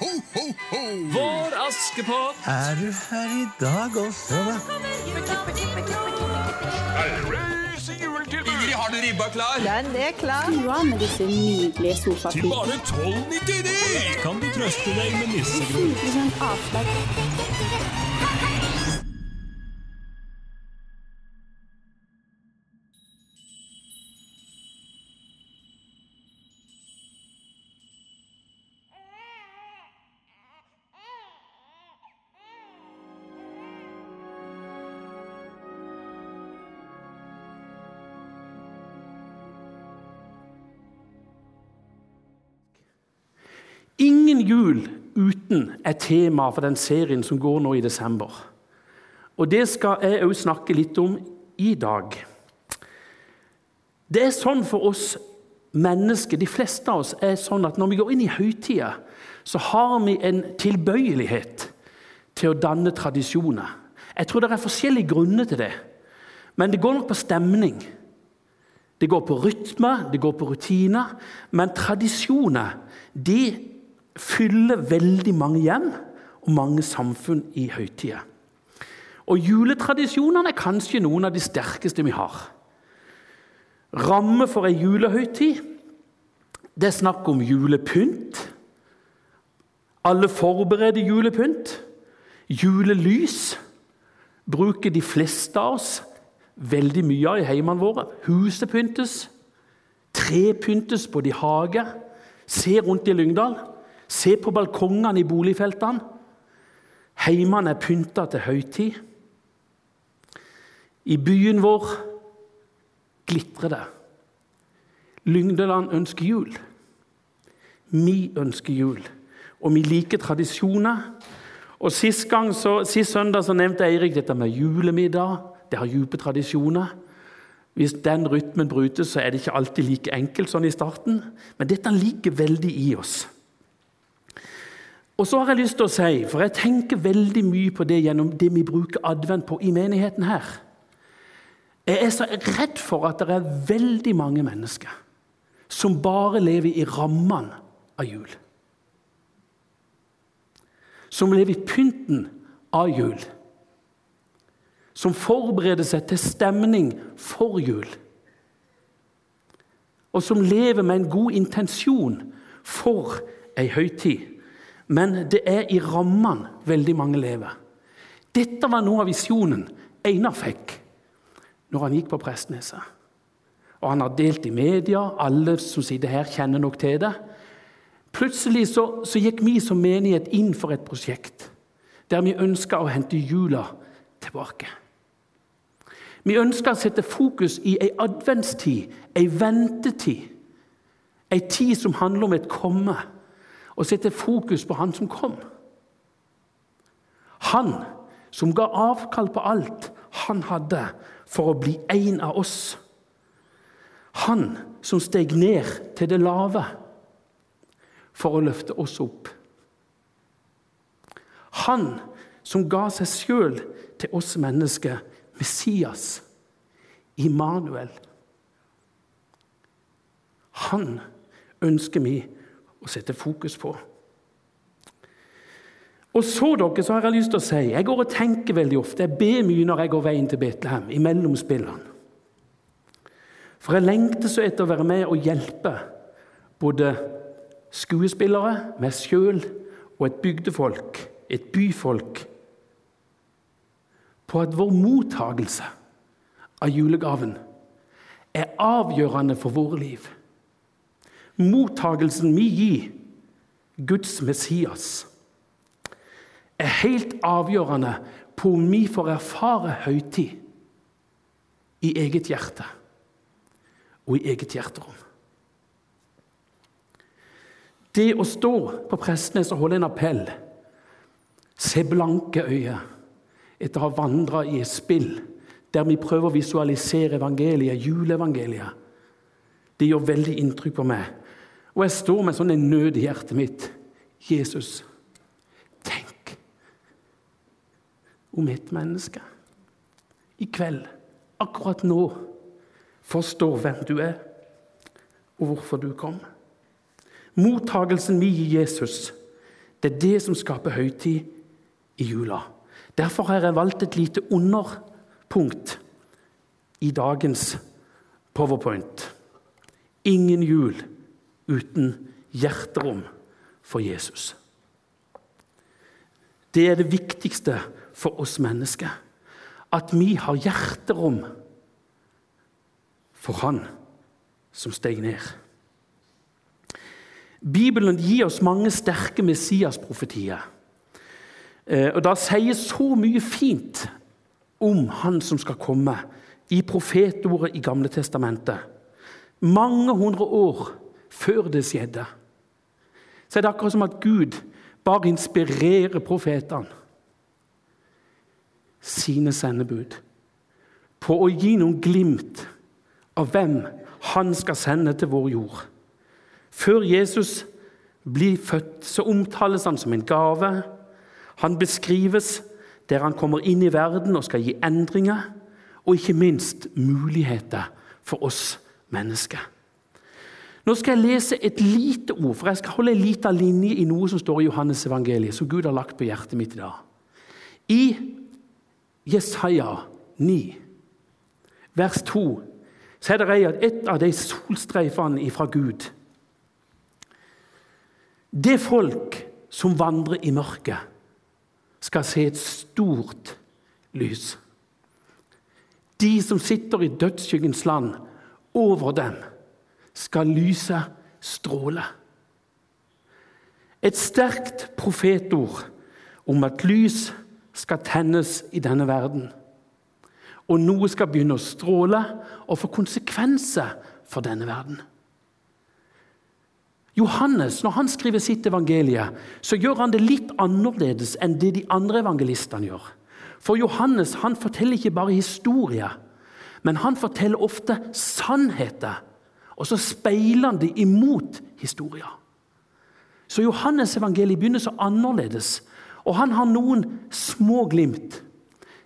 ho, ho, ho! Vår Askepott! Er du her i dag også, da? Ingrid, har du ribba klar? Den er klar. Stua med disse nydelige Til bare 12,99 kan du trøste deg med nissegrøt. 10 avslag. Jul uten er tema for den serien som går nå i desember. Og Det skal jeg òg snakke litt om i dag. Det er sånn for oss mennesker, de fleste av oss, er sånn at når vi går inn i høytida, så har vi en tilbøyelighet til å danne tradisjoner. Jeg tror det er forskjellige grunner til det, men det går nok på stemning. Det går på rytme, det går på rutiner, men tradisjoner de fyller veldig mange hjem og mange samfunn i høytider. Og juletradisjonene er kanskje noen av de sterkeste vi har. Ramme for ei julehøytid. Det er snakk om julepynt. Alle forbereder julepynt. Julelys bruker de fleste av oss veldig mye av i heimene våre. Huset pyntes. Tre pyntes både i hage. Se rundt i Lyngdal. Se på balkongene i boligfeltene. Heimene er pynta til høytid. I byen vår glitrer det. Lyngdeland ønsker jul. Vi ønsker jul, og vi liker tradisjoner. Og Sist, gang, så, sist søndag så nevnte Eirik dette med julemiddag. Det har dype tradisjoner. Hvis den rytmen brytes, så er det ikke alltid like enkelt sånn i starten. Men dette ligger veldig i oss. Og så har jeg lyst til å si, for jeg tenker veldig mye på det gjennom det vi bruker advent på i menigheten her. Jeg er så redd for at det er veldig mange mennesker som bare lever i rammene av jul. Som lever i pynten av jul. Som forbereder seg til stemning for jul. Og som lever med en god intensjon for ei høytid. Men det er i rammene veldig mange lever. Dette var noe av visjonen Einar fikk når han gikk på Prestneset. Og han har delt i media, alle som sitter her, kjenner nok til det. Plutselig så, så gikk vi som menighet inn for et prosjekt der vi ønska å hente jula tilbake. Vi ønska å sette fokus i ei adventstid, ei ventetid. Ei tid som handler om et komme, og sette fokus på Han som kom. Han som ga avkall på alt han hadde for å bli en av oss. Han som steg ned til det lave for å løfte oss opp. Han som ga seg sjøl til oss mennesker, Messias, Immanuel. Han ønsker vi å sette fokus på. Og så dere, så har Jeg lyst til å si, jeg går og tenker veldig ofte, jeg ber mye når jeg går veien til Betlehem, i mellomspillene. For jeg lengter så etter å være med og hjelpe både skuespillere, meg sjøl og et bygdefolk, et byfolk, på at vår mottagelse av julegaven er avgjørende for våre liv. Mottagelsen vi gir Guds Messias, er helt avgjørende på om vi får erfare høytid i eget hjerte og i eget hjerterom. Det å stå på Prestnes og holde en appell, se blanke øyne etter å ha vandra i et spill der vi prøver å visualisere evangeliet, juleevangeliet, det gjør veldig inntrykk på meg. Og jeg står med sånn en nød i hjertet mitt. Jesus, tenk om et menneske i kveld, akkurat nå, forstår hvem du er, og hvorfor du kom. Mottagelsen min i Jesus, Det er det som skaper høytid i jula. Derfor har jeg valgt et lite underpunkt i dagens powerpoint. Ingen jul uten hjerterom for Jesus. Det er det viktigste for oss mennesker. At vi har hjerterom for Han som steg ned. Bibelen gir oss mange sterke Messias-profetier. Eh, og Det sier så mye fint om Han som skal komme, i profetordet i Gamle Testamentet. Mange hundre år før det skjedde. Så er det akkurat som at Gud bare inspirerer profetene, sine sendebud, på å gi noen glimt av hvem han skal sende til vår jord. Før Jesus blir født, så omtales han som en gave. Han beskrives der han kommer inn i verden og skal gi endringer, og ikke minst muligheter for oss mennesker. Nå skal jeg lese et lite ord, for jeg skal holde en liten linje i noe som står i Johannes evangeliet, som Gud har lagt på hjertet mitt i dag. I Jesaja 9, vers 2, så er det et av de solstreifene fra Gud. Det folk som vandrer i mørket, skal se et stort lys. De som sitter i dødsskyggens land, over dem skal lyset stråle. Et sterkt profetord om at lys skal tennes i denne verden. Og noe skal begynne å stråle og få konsekvenser for denne verden. Johannes, når han skriver sitt evangelie, så gjør han det litt annerledes enn det de andre evangelistene gjør. For Johannes han forteller ikke bare historie, men han forteller ofte sannheter og så speiler han det imot historien. Så Johannes evangeliet begynner så annerledes. Og han har noen små glimt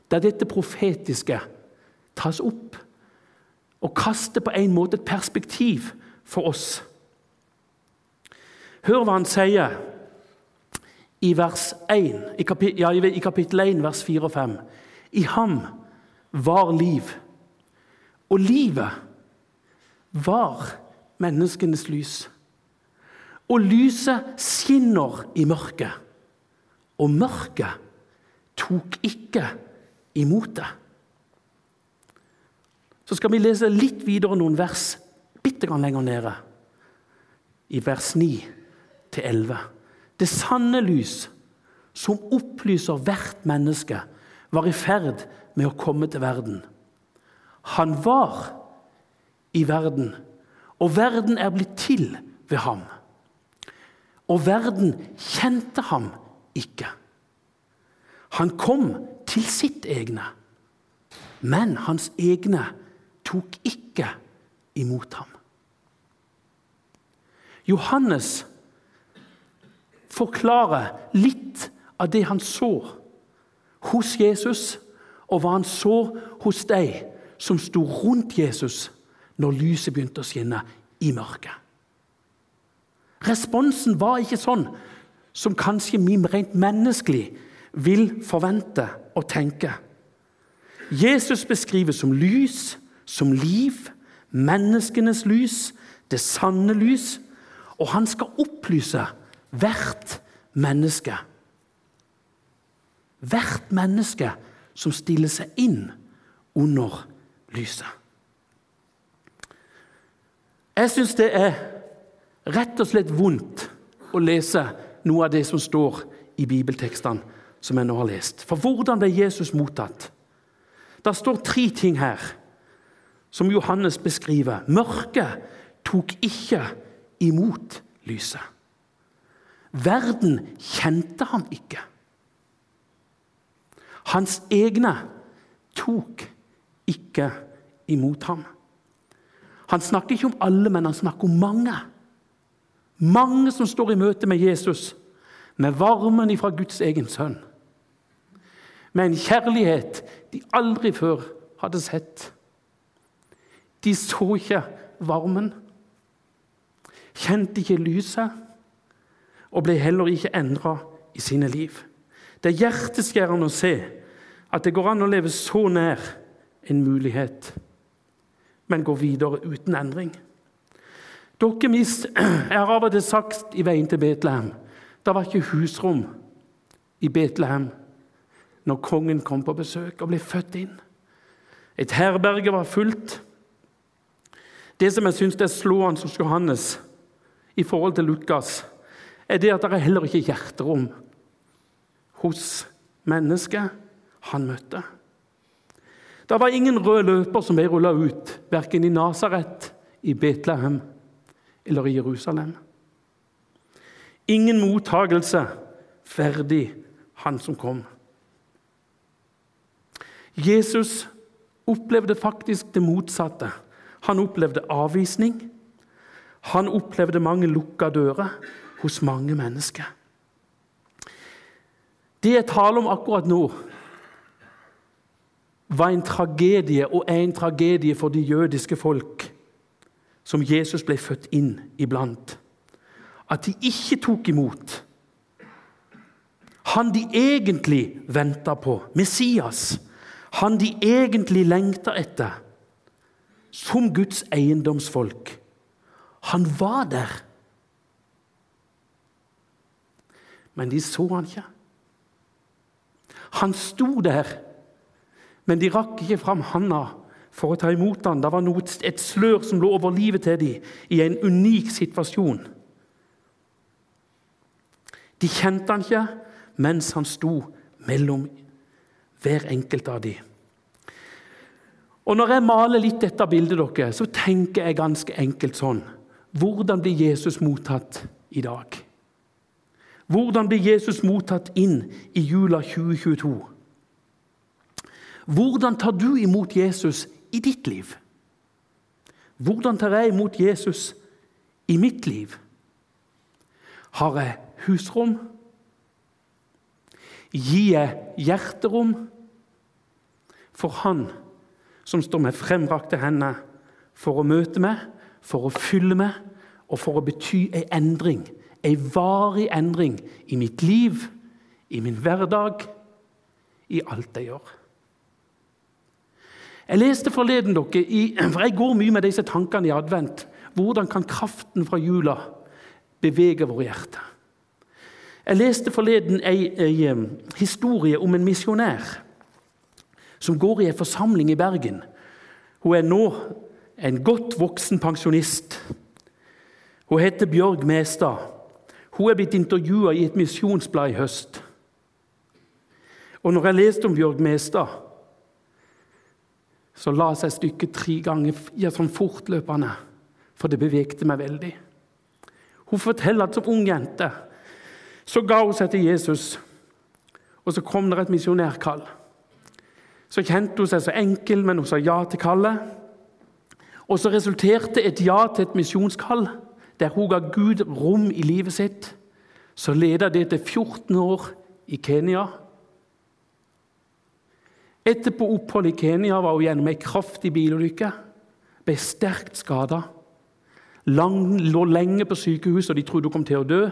der dette profetiske tas opp og kaster på en måte et perspektiv for oss. Hør hva han sier i vers 1, i kapittel, ja, i kapittel 1, vers 4 og 5. I ham var liv, og livet var menneskenes lys. Og lyset skinner i mørket, og mørket tok ikke imot det. Så skal vi lese litt videre noen vers bitte grann lenger nede, i vers 9 til 11. Det sanne lys, som opplyser hvert menneske, var i ferd med å komme til verden. Han var i verden, og verden er blitt til ved ham. Og verden kjente ham ikke. Han kom til sitt egne, men hans egne tok ikke imot ham. Johannes forklarer litt av det han så hos Jesus, og hva han så hos deg som sto rundt Jesus når lyset begynte å skinne i mørket. Responsen var ikke sånn som kanskje vi rent menneskelig vil forvente og tenke. Jesus beskrives som lys, som liv, menneskenes lys, det sanne lys. Og han skal opplyse hvert menneske. Hvert menneske som stiller seg inn under lyset. Jeg syns det er rett og slett vondt å lese noe av det som står i bibeltekstene som jeg nå har lest. For hvordan ble Jesus mottatt? Det står tre ting her som Johannes beskriver. Mørket tok ikke imot lyset. Verden kjente ham ikke. Hans egne tok ikke imot ham. Han snakker ikke om alle, men han snakker om mange. Mange som står i møte med Jesus, med varmen ifra Guds egen sønn. Med en kjærlighet de aldri før hadde sett. De så ikke varmen, kjente ikke lyset og ble heller ikke endra i sine liv. Det er hjerteskjærende å se at det går an å leve så nær en mulighet, men går videre uten endring. Dere mist, Jeg har av og til sagt i veien til Betlehem det var ikke husrom i Betlehem når kongen kom på besøk og ble født inn. Et herberge var fullt. Det som jeg syns er slående hos Johannes i forhold til Lukas, er det at det er heller ikke hjerterom hos mennesket han møtte. Det var ingen rød løper som ble rulla ut, verken i Nasaret, i Betlehem eller i Jerusalem. Ingen mottagelse ferdig han som kom. Jesus opplevde faktisk det motsatte. Han opplevde avvisning. Han opplevde mange lukka dører hos mange mennesker. Det jeg taler om akkurat nå, var en tragedie og er en tragedie for de jødiske folk som Jesus ble født inn iblant. At de ikke tok imot han de egentlig venta på, Messias. Han de egentlig lengta etter, som Guds eiendomsfolk. Han var der. Men de så han ikke. Han sto der, men de rakk ikke fram handa for å ta imot ham. Det var noe, et slør som lå over livet til dem i en unik situasjon. De kjente han ikke mens han sto mellom hver enkelt av dem. Og Når jeg maler litt dette bildet, dere, så tenker jeg ganske enkelt sånn Hvordan blir Jesus mottatt i dag? Hvordan blir Jesus mottatt inn i jula 2022? Hvordan tar du imot Jesus i ditt liv? Hvordan tar jeg imot Jesus i mitt liv? Har jeg husrom? Gir jeg hjerterom for Han som står med fremrakte hender for å møte meg, for å fylle meg og for å bety en endring? En varig endring i mitt liv, i min hverdag, i alt jeg gjør. Jeg leste forleden dere, i, for jeg går mye med disse tankene i advent. Hvordan kan kraften fra jula bevege våre hjerter? Jeg leste forleden en historie om en misjonær som går i en forsamling i Bergen. Hun er nå en godt voksen pensjonist. Hun heter Bjørg Mestad. Hun er blitt intervjua i et misjonsblad i høst. Og når jeg leste om Bjørg Mestad, så la seg stykket tre ganger ja, sånn fortløpende, for det bevegte meg veldig. Hun forteller at som ung jente så ga hun seg til Jesus, og så kom det et misjonærkall. Så kjente hun seg så enkel, men hun sa ja til kallet. Og så resulterte et ja til et misjonskall, der hun ga Gud rom i livet sitt. Så leda det til 14 år i Kenya. Etterpå opphold i Kenya var hun gjennom ei kraftig bilulykke. Ble sterkt skada. Lå lenge på sykehus, og de trodde hun kom til å dø.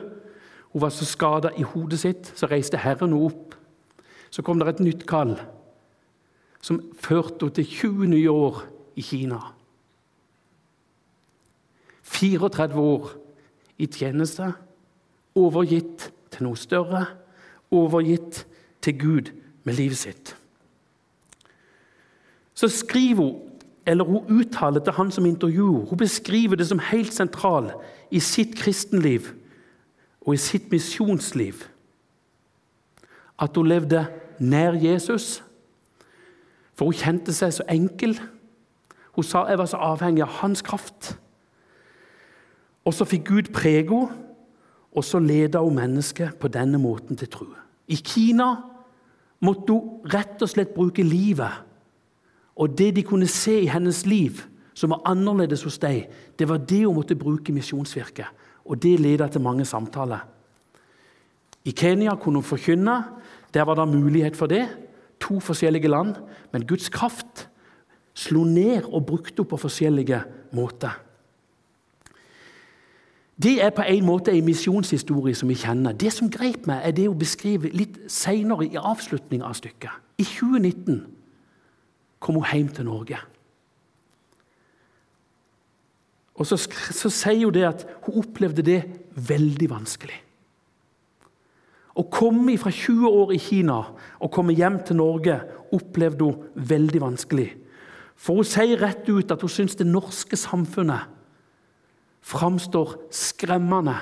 Hun var så skada i hodet sitt, så reiste Herren henne opp. Så kom det et nytt kall som førte henne til 20 nye år i Kina. 34 år i tjeneste, overgitt til noe større, overgitt til Gud med livet sitt. Så skriver hun, eller hun uttaler til han som intervjuer, hun beskriver det som helt sentral i sitt kristenliv og i sitt misjonsliv at hun levde nær Jesus. For hun kjente seg så enkel. Hun sa jeg var så avhengig av hans kraft. Og så fikk Gud prege henne, og så ledet hun mennesket på denne måten til tro. I Kina måtte hun rett og slett bruke livet. Og det de kunne se i hennes liv, som var annerledes hos deg, det var det hun måtte bruke i misjonsvirket. Og det ledet til mange samtaler. I Kenya kunne hun forkynne. Der var det mulighet for det. To forskjellige land. Men Guds kraft slo ned og brukte henne på forskjellige måter. Det er på en måte en misjonshistorie som vi kjenner. Det som grep meg, er det å beskrive litt senere i avslutningen av stykket. I 2019 kom hun hjem til Norge. Og så, så sier hun det at hun opplevde det veldig vanskelig. Å komme fra 20 år i Kina og komme hjem til Norge opplevde hun veldig vanskelig. For hun sier rett ut at hun syns det norske samfunnet framstår skremmende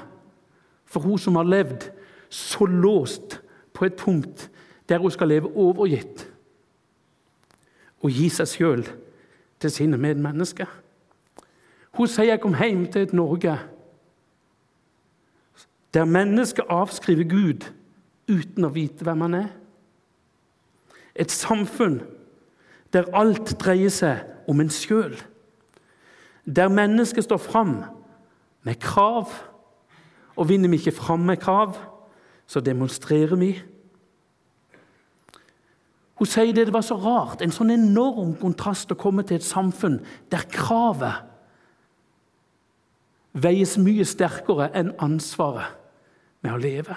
for hun som har levd så låst på et punkt der hun skal leve overgitt og gi seg sjøl til sine medmennesker. Hun sier jeg kom hjem til et Norge der mennesket avskriver Gud uten å vite hvem han er. Et samfunn der alt dreier seg om en sjøl. Der mennesket står fram med krav. Og vinner vi ikke fram med krav, så demonstrerer vi. Hun sier det, det var så rart, en sånn enorm kontrast å komme til et samfunn der kravet veies mye sterkere enn ansvaret med å leve.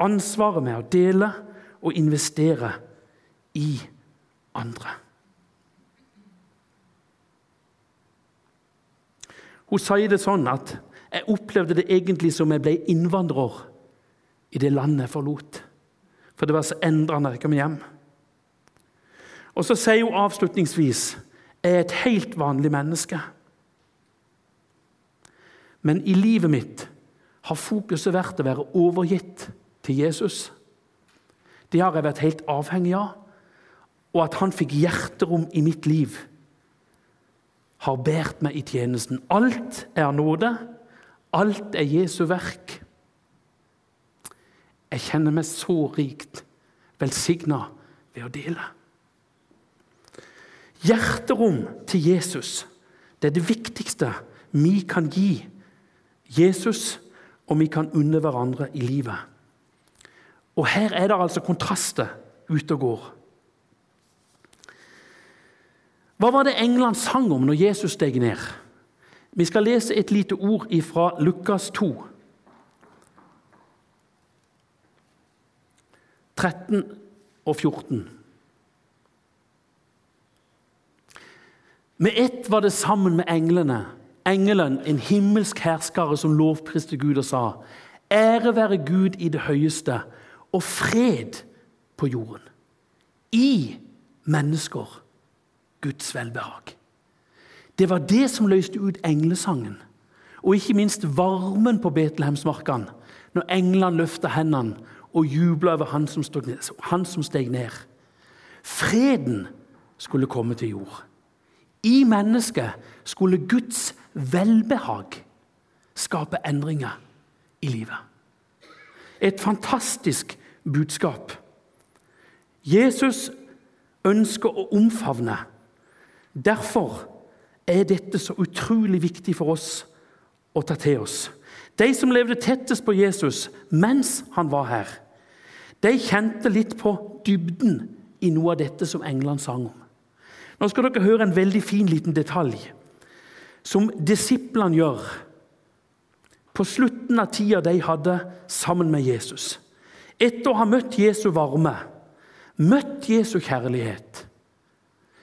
Ansvaret med å dele og investere i andre. Hun sier det sånn at jeg opplevde det egentlig som jeg ble innvandrer i det landet jeg forlot. For det var så endrende da jeg kom hjem. Og så sier hun avslutningsvis jeg er et helt vanlig menneske. Men i livet mitt har fokuset vært å være overgitt til Jesus. Det har jeg vært helt avhengig av. Og at han fikk hjerterom i mitt liv har båret meg i tjenesten. Alt er nåde. Alt er Jesu verk. Jeg kjenner meg så rikt velsigna ved å dele. Hjerterom til Jesus det er det viktigste vi kan gi Jesus, og vi kan unne hverandre i livet. Og Her er det altså kontraster ute og går. Hva var det England sang om når Jesus steg ned? Vi skal lese et lite ord fra Lukas 2. 13 og 14. Med ett var det sammen med englene, engelen, en himmelsk herskare som lovpriste Gud og sa:" Ære være Gud i det høyeste, og fred på jorden. I mennesker Guds velbehag. Det var det som løste ut englesangen, og ikke minst varmen på Betlehemsmarkene når englene løfta hendene og jubla over han som, steg ned. Freden skulle komme til jord. I mennesket skulle Guds velbehag skape endringer i livet. Et fantastisk budskap. Jesus ønsker å omfavne Derfor er dette så utrolig viktig for oss å ta til oss. De som levde tettest på Jesus mens han var her, de kjente litt på dybden i noe av dette som England sang om. Nå skal dere høre en veldig fin liten detalj som disiplene gjør på slutten av tida de hadde sammen med Jesus. Etter å ha møtt Jesu varme, møtt Jesu kjærlighet,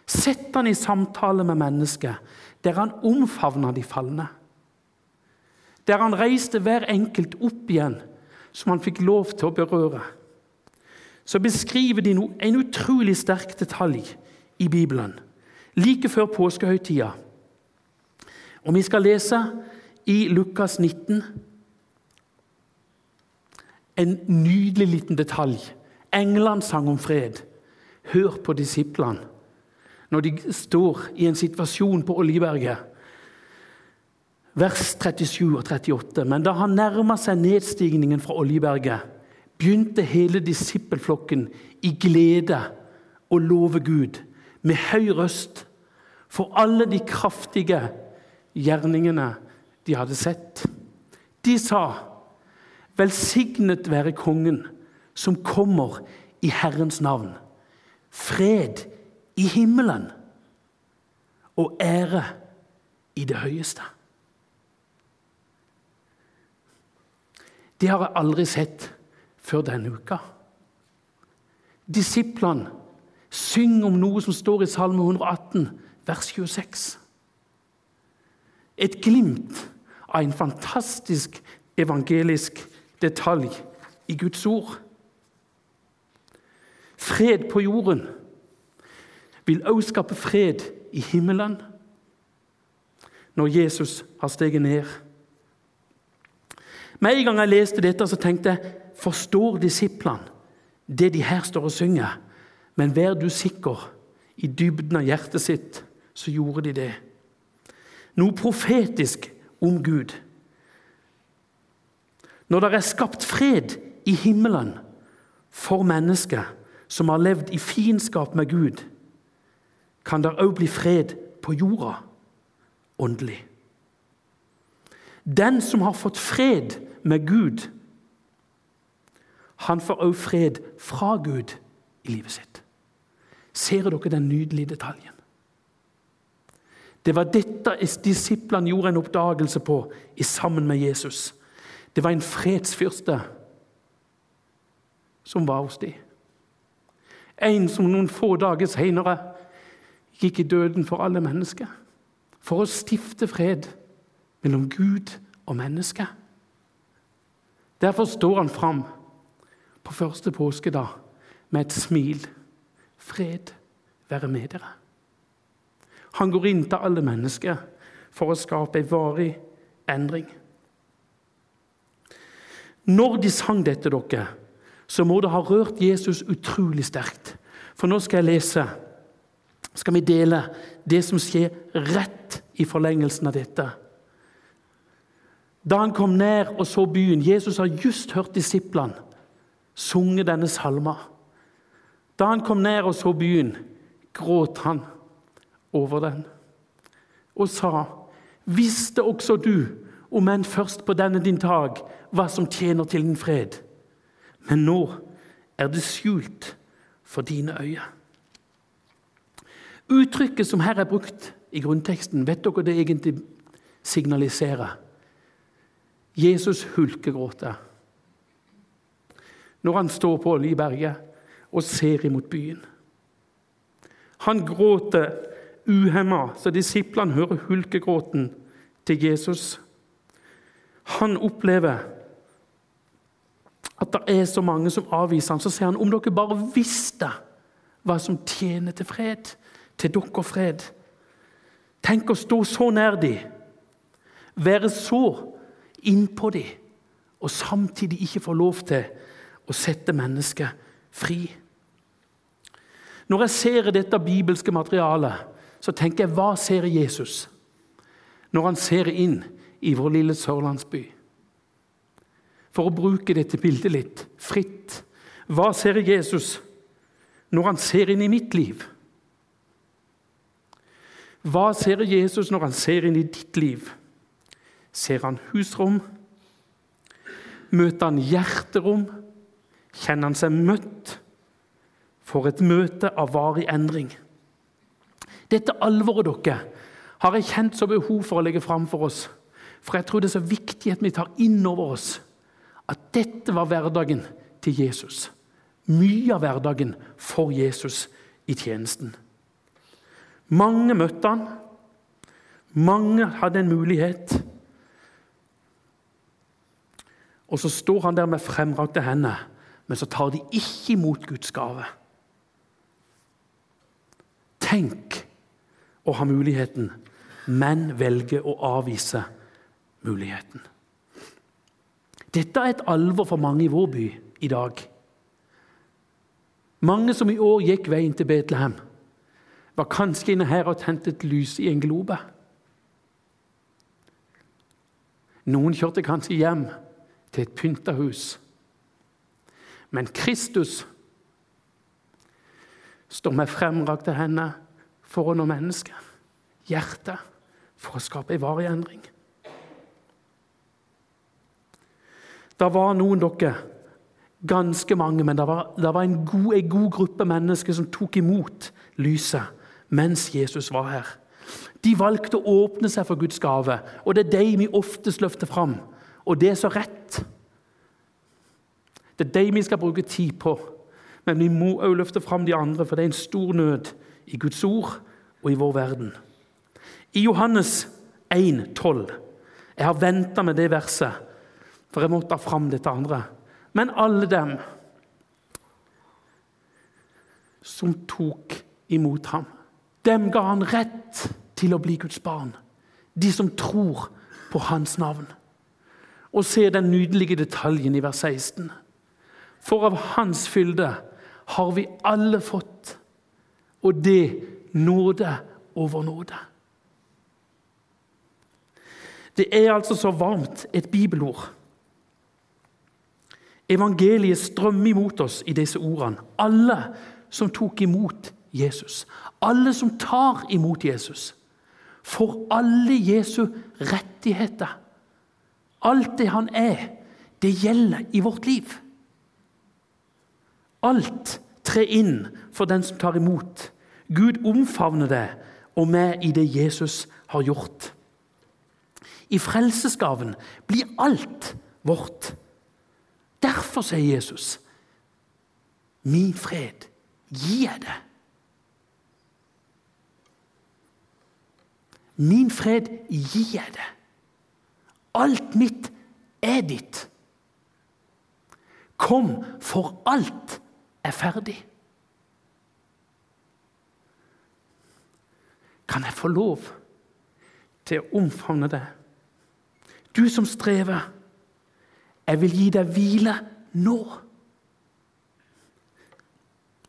Sett han i samtale med mennesket, der han omfavna de falne. Der han reiste hver enkelt opp igjen, som han fikk lov til å berøre. Så beskriver de en utrolig sterk detalj i Bibelen, like før påskehøytida. Og vi skal lese i Lukas 19 en nydelig liten detalj. England sang om fred. Hør på disiplene når de står i en situasjon på Oljeberget. Vers 37 og 38. Men da han nærma seg nedstigningen fra Oljeberget, begynte hele disippelflokken i glede å love Gud med høy røst for alle de kraftige gjerningene de hadde sett. De sa, 'Velsignet være Kongen som kommer i Herrens navn.' Fred i himmelen og ære i det høyeste. det har jeg aldri sett før denne uka. Disiplene synger om noe som står i Salme 118, vers 26. Et glimt av en fantastisk evangelisk detalj i Guds ord. Fred på jorden vil også skape fred i himmelen når Jesus har steget ned. Med en gang jeg leste dette, så tenkte jeg forstår disiplene det de her står og synger? Men vær du sikker, i dybden av hjertet sitt så gjorde de det. Noe profetisk om Gud. Når det er skapt fred i himmelen for mennesker som har levd i fiendskap med Gud, kan det òg bli fred på jorda åndelig. Den som har fått fred med Gud, han får òg fred fra Gud i livet sitt. Ser dere den nydelige detaljen? Det var dette disiplene gjorde en oppdagelse på i sammen med Jesus. Det var en fredsfyrste som var hos dem. En som noen få dager senere gikk i døden for alle mennesker. For å stifte fred mellom Gud og menneske. Derfor står han fram på første påskedag med et smil. Fred være med dere. Han går inn til alle mennesker for å skape en varig endring. Når de sang dette, dere, så må det ha rørt Jesus utrolig sterkt. For nå skal jeg lese, skal vi dele det som skjer rett i forlengelsen av dette. Da han kom nær og så byen Jesus har just hørt disiplene sunge denne salma. Da han kom nær og så byen, gråt han over den og sa, 'Visste også du, om enn først på denne din dag, hva som tjener til din fred?' Men nå er det skjult for dine øyne. Uttrykket som her er brukt i grunnteksten, vet dere det egentlig signaliserer? Jesus hulkegråter når han står på Oljeberget og ser imot byen. Han gråter uhemma, så disiplene hører hulkegråten til Jesus. Han opplever at det er så mange som avviser ham. Så sier han om dere bare visste hva som tjener til fred, til dere fred. Tenk å stå så nær dem, være så innpå dem, og samtidig ikke få lov til å sette mennesket fri. Når jeg ser dette bibelske materialet, så tenker jeg hva ser Jesus når han ser inn i vår lille sørlandsby? For å bruke dette bildet litt fritt hva ser Jesus når han ser inn i mitt liv? Hva ser Jesus når han ser inn i ditt liv? Ser han husrom? Møter han hjerterom? Kjenner han seg møtt? For et møte av varig endring. Dette alvoret dere har jeg kjent så behov for å legge fram for oss. For jeg tror det er så viktig at vi tar inn over oss at dette var hverdagen til Jesus. Mye av hverdagen for Jesus i tjenesten. Mange møtte han. Mange hadde en mulighet. Og så står han der med fremrakte hender, men så tar de ikke imot Guds gave. Tenk å ha muligheten, men velge å avvise muligheten. Dette er et alvor for mange i vår by i dag. Mange som i år gikk veien til Betlehem, var kanskje inne her og tente et lys i en globe. Noen kjørte kanskje hjem til et pynta hus. Men Kristus står med fremrakte hender foran nå mennesket, Hjertet for å skape en varig endring. Det var noen dere, ganske mange, men det var, det var en, god, en god gruppe mennesker som tok imot lyset mens Jesus var her. De valgte å åpne seg for Guds gave, og det er dem vi oftest løfter fram. Og det er så rett. Det er dem vi skal bruke tid på. Men vi må også løfte fram de andre, for det er en stor nød i Guds ord og i vår verden. I Johannes 1, 12 Jeg har venta med det verset, for jeg måtte ha fram dette andre. Men alle dem som tok imot ham, dem ga han rett til å bli Guds barn. De som tror på hans navn. Og se den nydelige detaljen i vers 16. For av hans fylde har vi alle fått, og det nåde over nåde. Det er altså så varmt et bibelord. Evangeliet strømmer imot oss i disse ordene. Alle som tok imot Jesus. Alle som tar imot Jesus. For alle Jesu rettigheter. Alt det han er, det gjelder i vårt liv. Alt trer inn for den som tar imot. Gud omfavner det og med i det Jesus har gjort. I frelsesgaven blir alt vårt. Derfor sier Jesus, 'Min fred gir jeg deg'. Min fred gir jeg deg. Alt mitt er ditt. Kom, for alt er ferdig. Kan jeg få lov til å omfavne det? Du som strever, jeg vil gi deg hvile nå.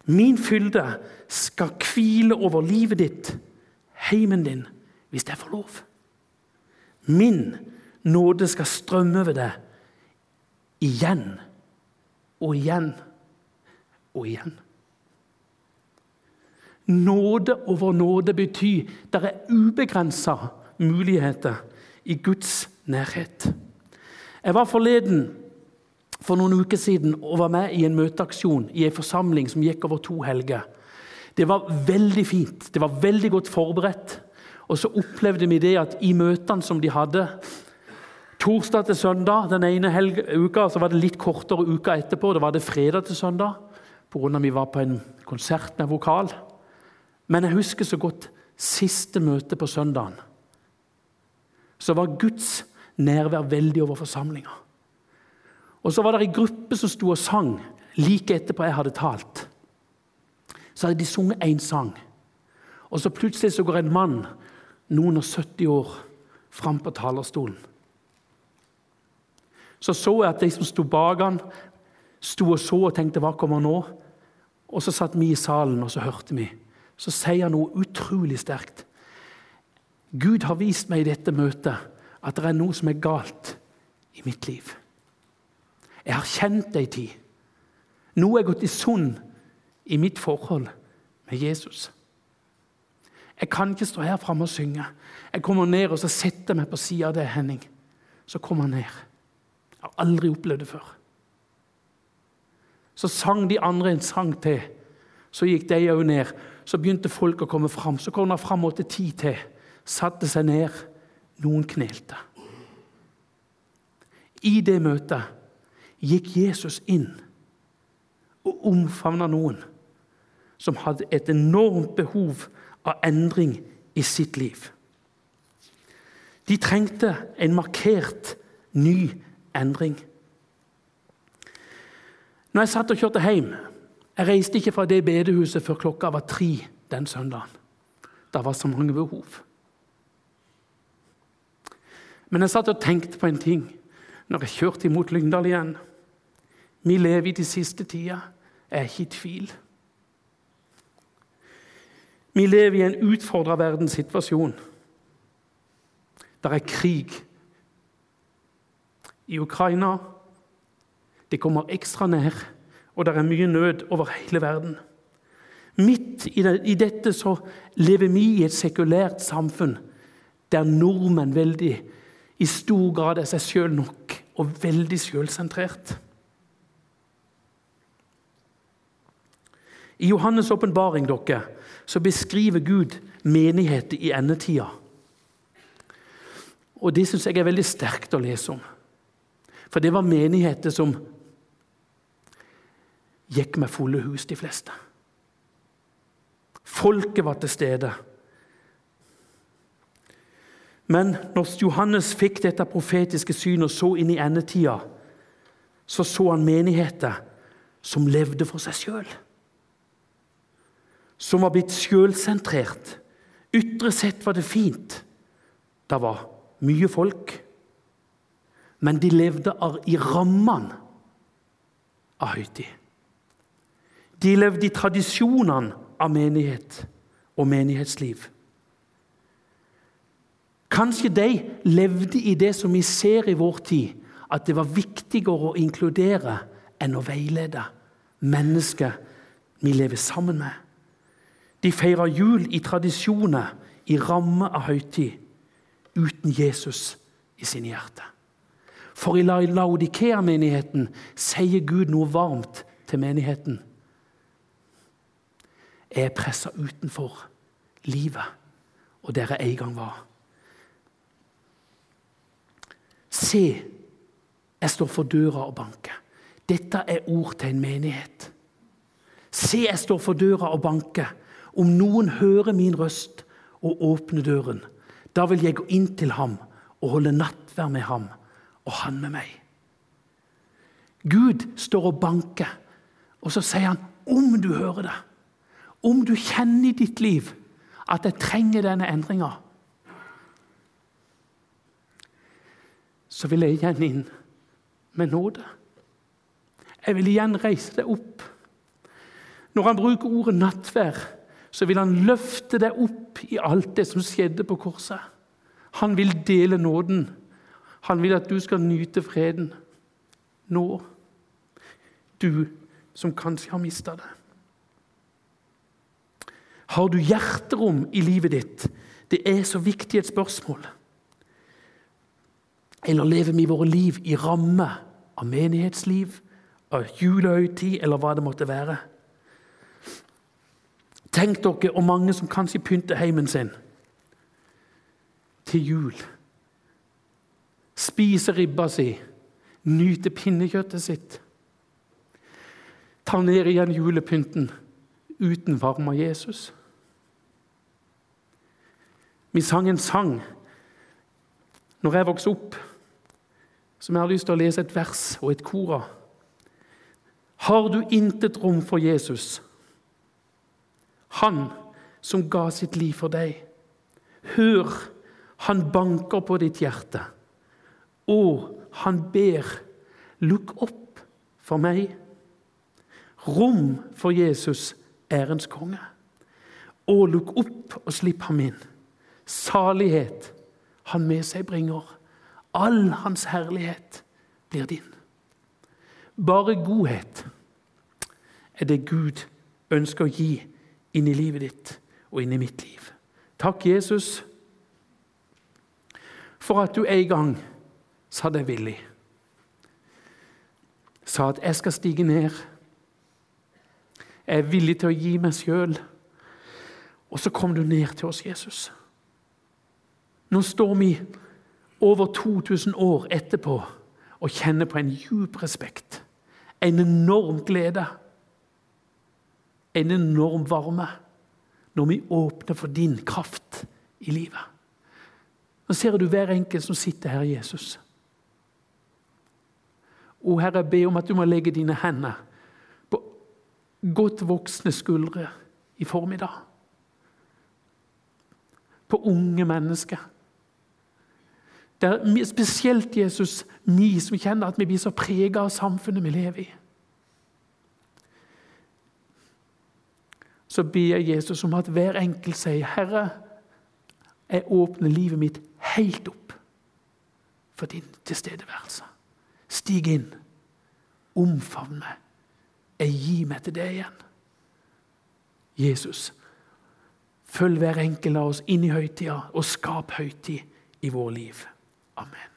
Min fylde skal hvile over livet ditt, heimen din, hvis jeg får lov. Min nåde skal strømme over deg igjen og igjen og igjen. Nåde over nåde betyr det er ubegrensa muligheter i Guds nærhet. Jeg var forleden for noen uker siden og var med i en møteaksjon i en forsamling som gikk over to helger. Det var veldig fint. Det var veldig godt forberedt. Og så opplevde vi det at i møtene som de hadde Torsdag til søndag den ene helge, uka, så var det litt kortere uka etterpå. Da var det fredag til søndag pga. vi var på en konsert med vokal. Men jeg husker så godt siste møte på søndagen. Så var Guds nærvær veldig over forsamlinga. Og så var det ei gruppe som sto og sang like etterpå jeg hadde talt. Så hadde de sunget én sang. Og så plutselig så går en mann, noen og 70 år, fram på talerstolen. Så så jeg at de som sto bak han, sto og så og tenkte 'hva kommer nå?' Og så satt vi i salen og så hørte vi. Så sier han noe utrolig sterkt. Gud har vist meg i dette møtet at det er noe som er galt i mitt liv. Jeg har kjent det ei tid. Noe er gått i sund i mitt forhold med Jesus. Jeg kan ikke stå her framme og synge. Jeg kommer ned og så setter meg på sida av det, Henning. Så kommer han ned. Jeg har aldri opplevd det før. Så sang de andre en sang til. Så gikk de òg ned. Så begynte folk å komme fram. Så kom det fram åtte ti til. Satte seg ned. Noen knelte. I det møtet gikk Jesus inn og omfavna noen som hadde et enormt behov av endring i sitt liv. De trengte en markert ny endring. Når jeg satt og kjørte hjem Jeg reiste ikke fra det bedehuset før klokka var tre den søndagen. Det var så mange behov. Men jeg satt og tenkte på en ting når jeg kjørte imot Lyngdal igjen. Vi lever i de siste tida. Jeg er ikke i tvil. Vi lever i en utfordra verdenssituasjon. Det er krig i Ukraina. Det kommer ekstra ned, og det er mye nød over hele verden. Midt i dette så lever vi i et sekulært samfunn der nordmenn veldig i stor grad er seg sjøl nok og veldig sjølsentrert. I Johannes' åpenbaring beskriver Gud menighet i endetida. Og Det syns jeg er veldig sterkt å lese om. For det var menigheter som gikk med fulle hus, de fleste. Folket var til stede. Men når Johannes fikk dette profetiske synet og så inn i endetida, så så han menigheter som levde for seg sjøl. Som var blitt sjølsentrert. Ytre sett var det fint. Det var mye folk. Men de levde i rammene av høytid. De levde i tradisjonene av menighet og menighetsliv. Kanskje de levde i det som vi ser i vår tid, at det var viktigere å inkludere enn å veilede mennesker vi lever sammen med. De feira jul i tradisjoner, i ramme av høytid, uten Jesus i sine hjerter. For i Laodikea-menigheten sier Gud noe varmt til menigheten. Er pressa utenfor livet, og der jeg en gang var. Se, jeg står for døra og banker. Dette er ord til en menighet. Se, jeg står for døra og banker. Om noen hører min røst og åpner døren, da vil jeg gå inn til ham og holde nattverd med ham og han med meg. Gud står og banker, og så sier han om du hører det, om du kjenner i ditt liv at jeg trenger denne endringa, så vil jeg igjen inn med nåde. Jeg vil igjen reise deg opp. Når han bruker ordet nattvær, så vil han løfte deg opp i alt det som skjedde på korset. Han vil dele nåden. Han vil at du skal nyte freden nå. Du som kanskje har mista det. Har du hjerterom i livet ditt? Det er så viktig et spørsmål. Eller lever vi våre liv i ramme av menighetsliv, av julehøytid, eller hva det måtte være? Tenk dere om mange som kanskje pynter heimen sin til jul. Spiser ribba si, nyter pinnekjøttet sitt. Tar ned igjen julepynten uten varme av Jesus. Vi sang en sang når jeg vokste opp, som jeg har lyst til å lese et vers og et kor av. Har du intet rom for Jesus, han som ga sitt liv for deg? Hør, han banker på ditt hjerte, og han ber, lukk opp for meg. Rom for Jesus, ærens konge. Og lukk opp og slipp ham inn salighet han med seg bringer. All hans herlighet blir din. Bare godhet er det Gud ønsker å gi inn i livet ditt og inn i mitt liv. Takk, Jesus, for at du en gang sa deg villig. Sa at 'jeg skal stige ned'. Jeg er villig til å gi meg sjøl. Og så kom du ned til oss, Jesus. Nå står vi over 2000 år etterpå og kjenner på en djup respekt. En enorm glede. En enorm varme når vi åpner for din kraft i livet. Nå ser du hver enkelt som sitter her, Jesus. Å Herre, jeg ber om at du må legge dine hender på godt voksne skuldre i formiddag. På unge mennesker det er spesielt Jesus, vi som kjenner at vi blir så prega av samfunnet vi lever i. Så ber jeg Jesus om at hver enkelt sier, 'Herre, jeg åpner livet mitt helt opp for din tilstedeværelse.' Stig inn, omfavn meg, jeg gir meg til deg igjen. Jesus, følg hver enkelt av oss inn i høytida og skap høytid i vår liv. Amen.